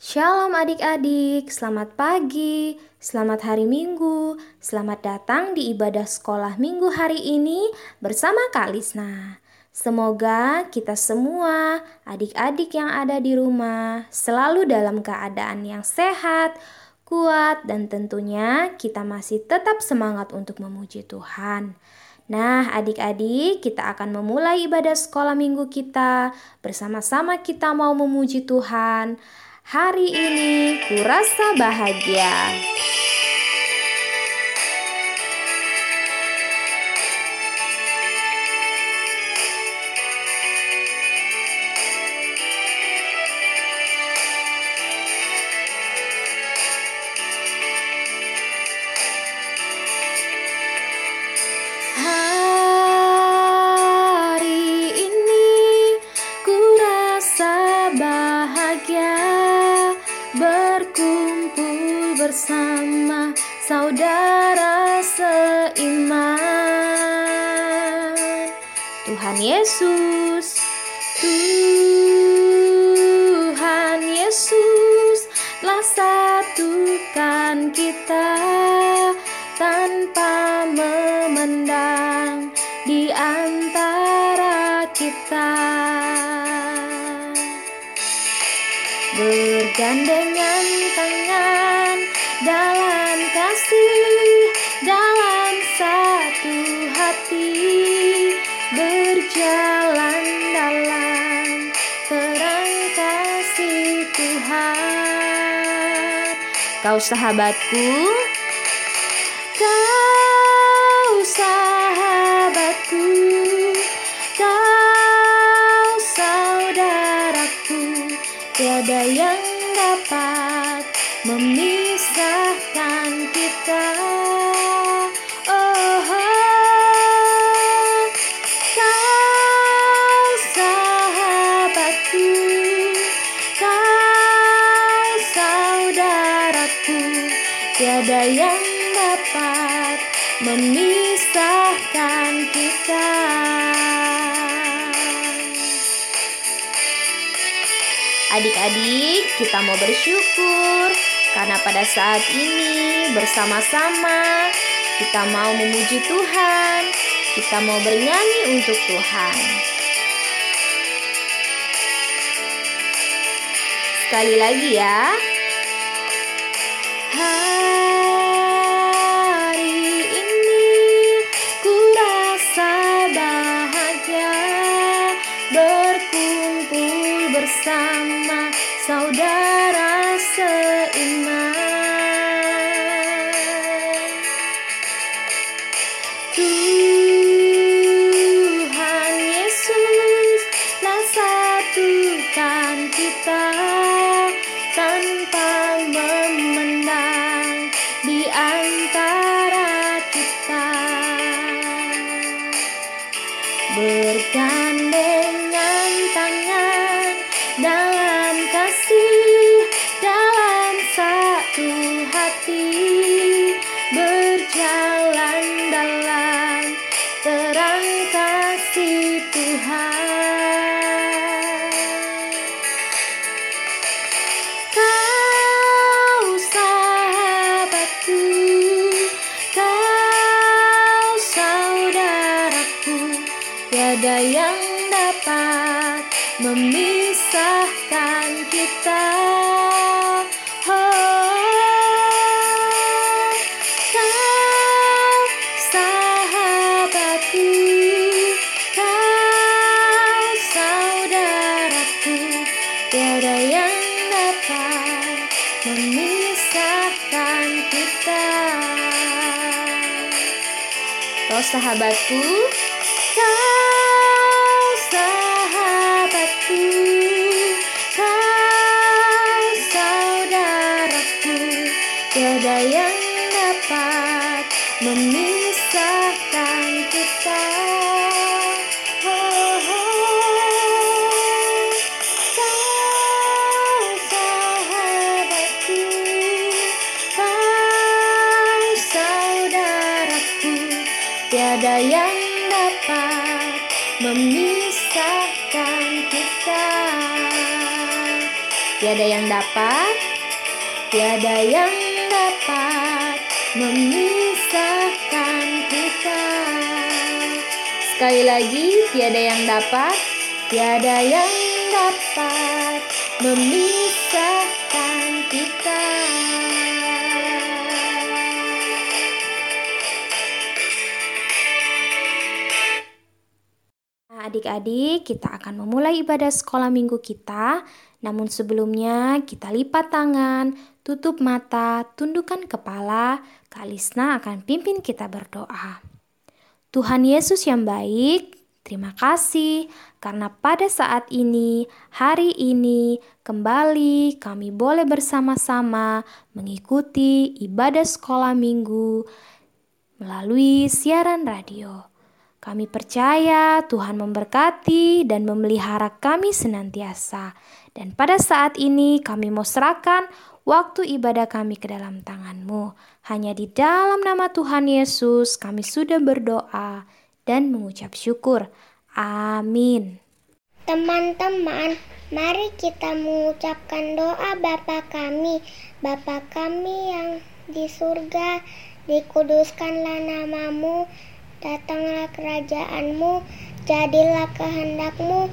Shalom adik-adik, selamat pagi, selamat hari Minggu, selamat datang di ibadah sekolah Minggu hari ini bersama Kak Lisna. Semoga kita semua, adik-adik yang ada di rumah, selalu dalam keadaan yang sehat, kuat, dan tentunya kita masih tetap semangat untuk memuji Tuhan. Nah, adik-adik, kita akan memulai ibadah sekolah minggu kita. Bersama-sama kita mau memuji Tuhan. Hari ini kurasa bahagia. Bergandengan tangan dalam kasih, dalam satu hati, berjalan dalam terang kasih Tuhan. Kau sahabatku, tiada yang dapat memisahkan kita. Adik-adik, kita mau bersyukur karena pada saat ini bersama-sama kita mau memuji Tuhan, kita mau bernyanyi untuk Tuhan. Sekali lagi ya. Bersama saudara sahabatku, kau sahabatku, kau saudaraku, tiada yang dapat memisahkan yang dapat memisahkan kita. Sekali lagi, tiada yang dapat, tiada yang dapat memisahkan kita. Adik-adik, kita akan memulai ibadah sekolah minggu kita. Namun sebelumnya, kita lipat tangan, tutup mata, tundukkan kepala. Kalisna akan pimpin kita berdoa. Tuhan Yesus yang baik, terima kasih karena pada saat ini, hari ini, kembali kami boleh bersama-sama mengikuti ibadah sekolah minggu melalui siaran radio. Kami percaya Tuhan memberkati dan memelihara kami senantiasa. Dan pada saat ini kami mau serahkan waktu ibadah kami ke dalam tanganmu. Hanya di dalam nama Tuhan Yesus kami sudah berdoa dan mengucap syukur. Amin. Teman-teman, mari kita mengucapkan doa Bapa kami. Bapa kami yang di surga, dikuduskanlah namamu, Datanglah kerajaanmu, jadilah kehendakmu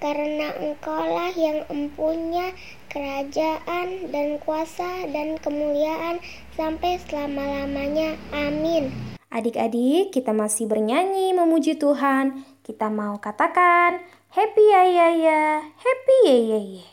karena Engkaulah yang empunya kerajaan dan kuasa dan kemuliaan sampai selama-lamanya. Amin. Adik-adik, kita masih bernyanyi memuji Tuhan. Kita mau katakan, Happy ya ya ya, happy ya ya ya.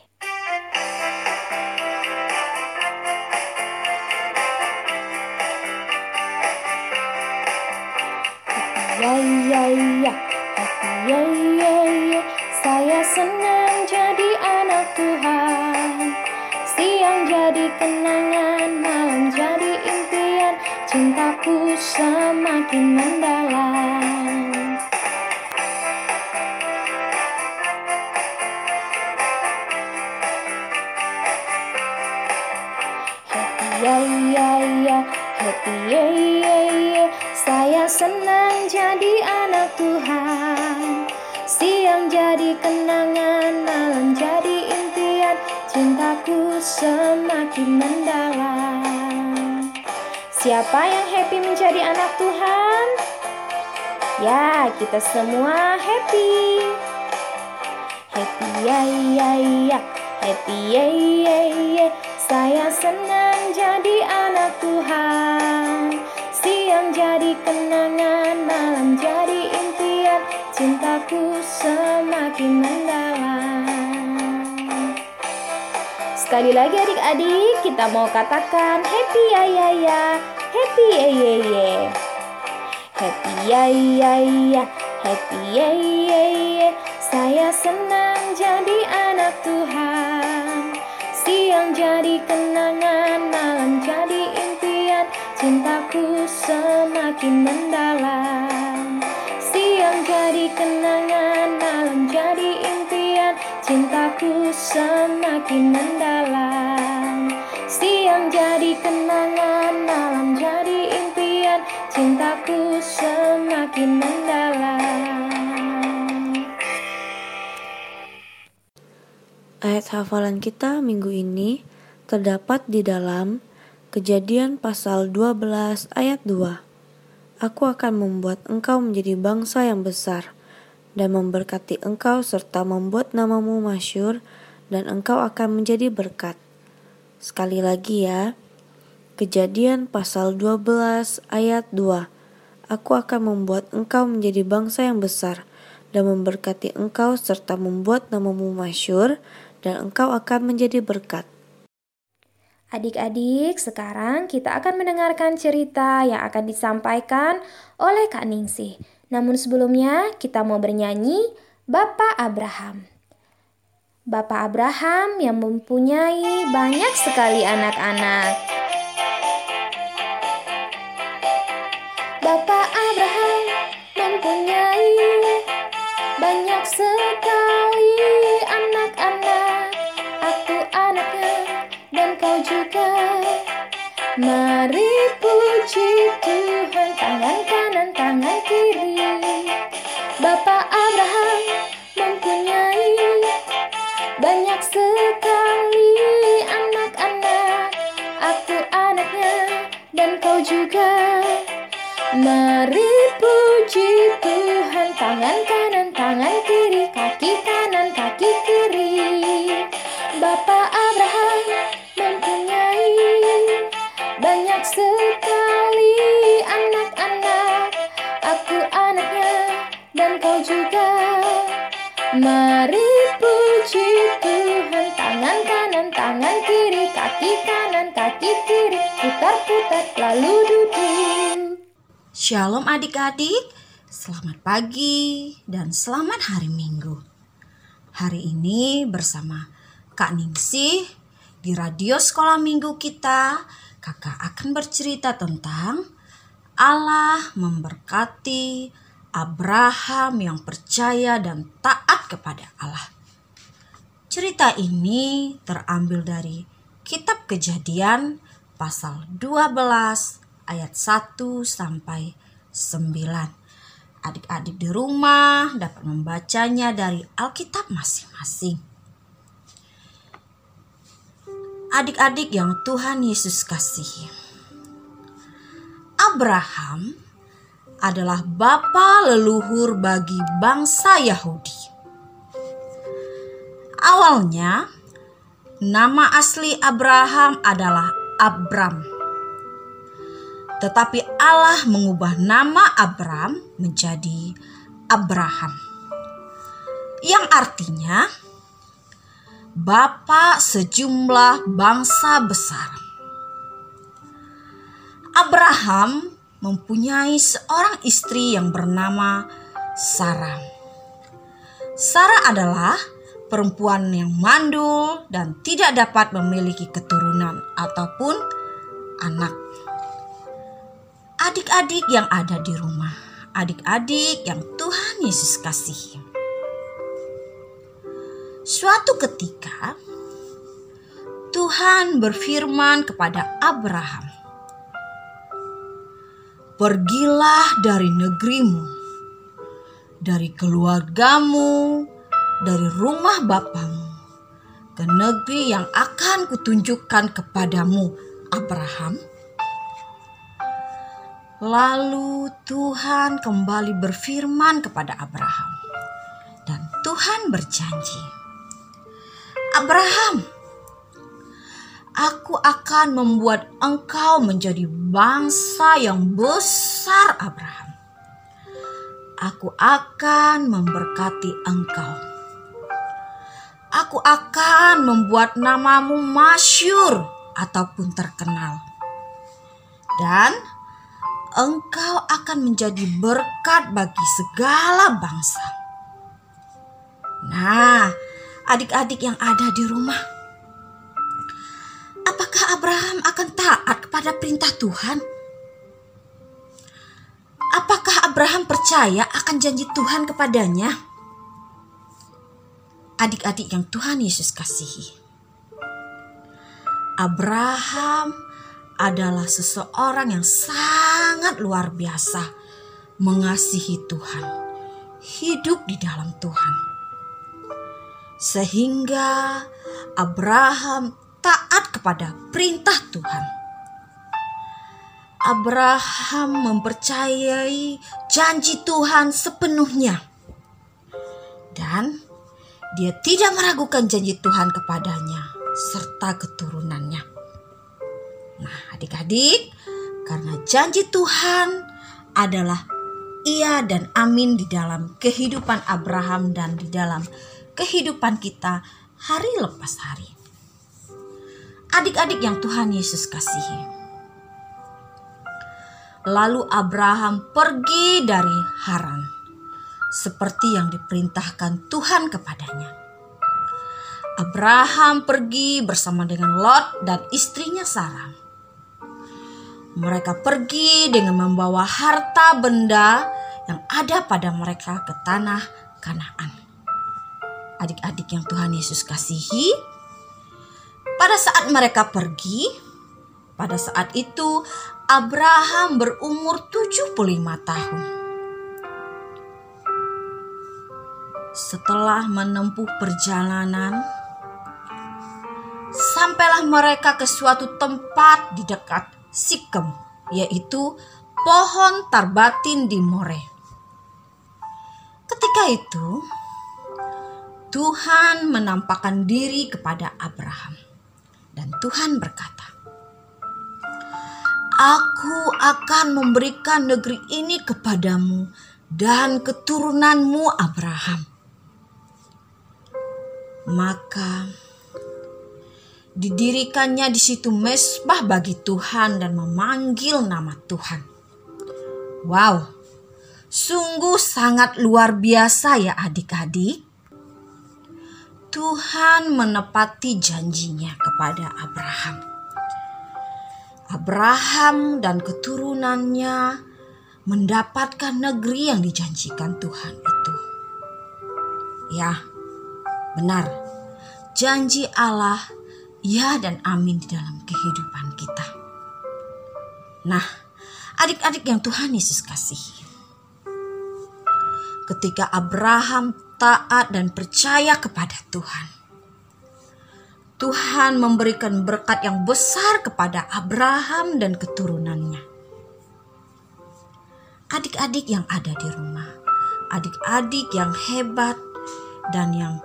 Ya ya, happy ya ya ya. Saya senang jadi anak Tuhan. Siang jadi kenangan, malam jadi impian. Cintaku semakin mendalam. Happy ya ya ya, happy ya ya ya. Saya senang jadi anak Tuhan. Kenangan, malam jadi impian. Cintaku semakin mendalam. Siapa yang happy menjadi anak Tuhan? Ya, kita semua happy. Happy ya ya ya, happy ya ya ya. Saya senang jadi anak Tuhan. Siang jadi kenangan, malam jadi. Cintaku semakin mendalam. Sekali lagi adik-adik, kita mau katakan happy ya ya ya, happy ya ya ya. Happy ya ya ya, happy ya ya ya. Saya senang jadi anak Tuhan. Siang jadi kenangan, malam jadi impian. Cintaku semakin mendalam. Jadi kenangan, malam jadi impian. Cintaku semakin mendalam. Siang jadi kenangan, malam jadi impian. Cintaku semakin mendalam. Ayat hafalan kita minggu ini terdapat di dalam Kejadian pasal 12 ayat 2. Aku akan membuat engkau menjadi bangsa yang besar dan memberkati engkau serta membuat namamu masyur dan engkau akan menjadi berkat. Sekali lagi ya. Kejadian pasal 12 ayat 2. Aku akan membuat engkau menjadi bangsa yang besar dan memberkati engkau serta membuat namamu masyur dan engkau akan menjadi berkat. Adik-adik, sekarang kita akan mendengarkan cerita yang akan disampaikan oleh Kak Ningsih. Namun sebelumnya kita mau bernyanyi Bapak Abraham. Bapak Abraham yang mempunyai banyak sekali anak-anak. Bapak Abraham mempunyai banyak sekali Mari puji lalu duduk. Shalom adik-adik, selamat pagi dan selamat hari Minggu. Hari ini bersama Kak Ningsih di radio sekolah minggu kita, kakak akan bercerita tentang Allah memberkati Abraham yang percaya dan taat kepada Allah. Cerita ini terambil dari kitab kejadian pasal 12 ayat 1 sampai 9. Adik-adik di rumah dapat membacanya dari Alkitab masing-masing. Adik-adik yang Tuhan Yesus kasihi. Abraham adalah bapa leluhur bagi bangsa Yahudi. Awalnya, nama asli Abraham adalah Abram. Tetapi Allah mengubah nama Abram menjadi Abraham. Yang artinya Bapa sejumlah bangsa besar. Abraham mempunyai seorang istri yang bernama Sarah. Sarah adalah perempuan yang mandul dan tidak dapat memiliki keturunan ataupun anak. Adik-adik yang ada di rumah, adik-adik yang Tuhan Yesus kasihi. Suatu ketika, Tuhan berfirman kepada Abraham, "Pergilah dari negerimu, dari keluargamu, dari rumah bapamu, ke negeri yang akan kutunjukkan kepadamu, Abraham." Lalu Tuhan kembali berfirman kepada Abraham, dan Tuhan berjanji, Abraham, aku akan membuat engkau menjadi bangsa yang besar, Abraham. Aku akan memberkati engkau. Aku akan membuat namamu masyur ataupun terkenal. Dan engkau akan menjadi berkat bagi segala bangsa. Nah, adik-adik yang ada di rumah. Apakah Abraham akan taat kepada perintah Tuhan? Apakah Abraham percaya akan janji Tuhan kepadanya? Adik-adik yang Tuhan Yesus kasihi. Abraham adalah seseorang yang sangat luar biasa mengasihi Tuhan, hidup di dalam Tuhan sehingga Abraham taat kepada perintah Tuhan. Abraham mempercayai janji Tuhan sepenuhnya, dan dia tidak meragukan janji Tuhan kepadanya serta keturunannya. Nah, adik-adik, karena janji Tuhan adalah iya dan amin di dalam kehidupan Abraham dan di dalam kehidupan kita hari lepas hari. Adik-adik yang Tuhan Yesus kasihi. Lalu Abraham pergi dari Haran seperti yang diperintahkan Tuhan kepadanya. Abraham pergi bersama dengan Lot dan istrinya Sarah. Mereka pergi dengan membawa harta benda yang ada pada mereka ke tanah Kanaan. Adik-adik yang Tuhan Yesus kasihi, pada saat mereka pergi, pada saat itu Abraham berumur 75 tahun. Setelah menempuh perjalanan, sampailah mereka ke suatu tempat di dekat Sikem, yaitu pohon tarbatin di More. Ketika itu, Tuhan menampakkan diri kepada Abraham. Dan Tuhan berkata, Aku akan memberikan negeri ini kepadamu dan keturunanmu Abraham. Maka didirikannya di situ mesbah bagi Tuhan dan memanggil nama Tuhan. Wow, sungguh sangat luar biasa ya adik-adik. Tuhan menepati janjinya kepada Abraham. Abraham dan keturunannya mendapatkan negeri yang dijanjikan Tuhan itu. Ya, benar. Janji Allah ya dan amin di dalam kehidupan kita. Nah, adik-adik yang Tuhan Yesus kasihi. Ketika Abraham taat dan percaya kepada Tuhan. Tuhan memberikan berkat yang besar kepada Abraham dan keturunannya. Adik-adik yang ada di rumah, adik-adik yang hebat dan yang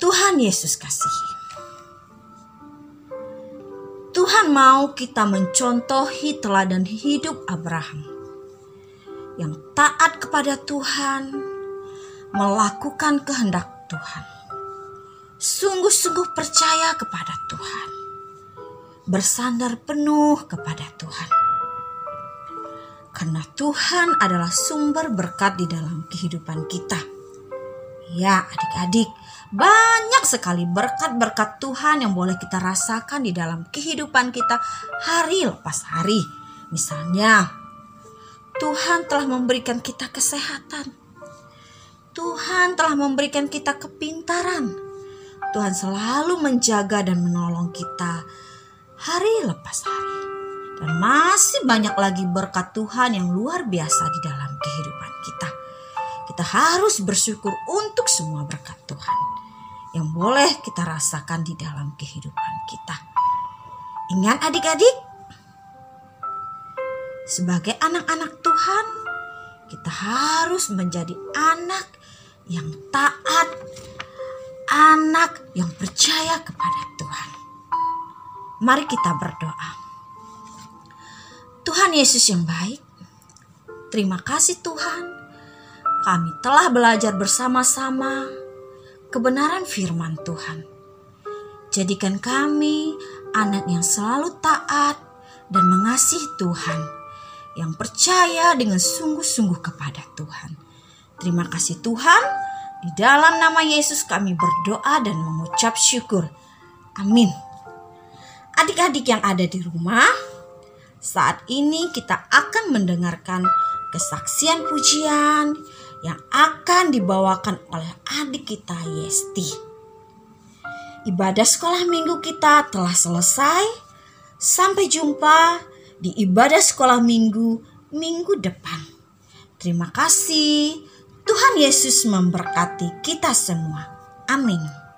Tuhan Yesus kasihi. Tuhan mau kita mencontohi teladan hidup Abraham yang taat kepada Tuhan, melakukan kehendak Tuhan. Sungguh-sungguh percaya kepada Tuhan. Bersandar penuh kepada Tuhan. Karena Tuhan adalah sumber berkat di dalam kehidupan kita. Ya, adik-adik, banyak sekali berkat-berkat Tuhan yang boleh kita rasakan di dalam kehidupan kita hari lepas hari. Misalnya, Tuhan telah memberikan kita kesehatan. Tuhan telah memberikan kita kepintaran. Tuhan selalu menjaga dan menolong kita hari lepas hari. Dan masih banyak lagi berkat Tuhan yang luar biasa di dalam kehidupan kita. Kita harus bersyukur untuk semua berkat Tuhan yang boleh kita rasakan di dalam kehidupan kita. Ingat adik-adik, sebagai anak-anak Tuhan, kita harus menjadi anak yang taat, anak yang percaya kepada Tuhan. Mari kita berdoa. Tuhan Yesus yang baik, terima kasih Tuhan. Kami telah belajar bersama-sama kebenaran firman Tuhan. Jadikan kami anak yang selalu taat dan mengasihi Tuhan, yang percaya dengan sungguh-sungguh kepada Tuhan. Terima kasih Tuhan. Di dalam nama Yesus kami berdoa dan mengucap syukur. Amin. Adik-adik yang ada di rumah, saat ini kita akan mendengarkan kesaksian pujian yang akan dibawakan oleh adik kita Yesti. Ibadah sekolah minggu kita telah selesai. Sampai jumpa di ibadah sekolah minggu minggu depan. Terima kasih. Tuhan Yesus memberkati kita semua. Amin.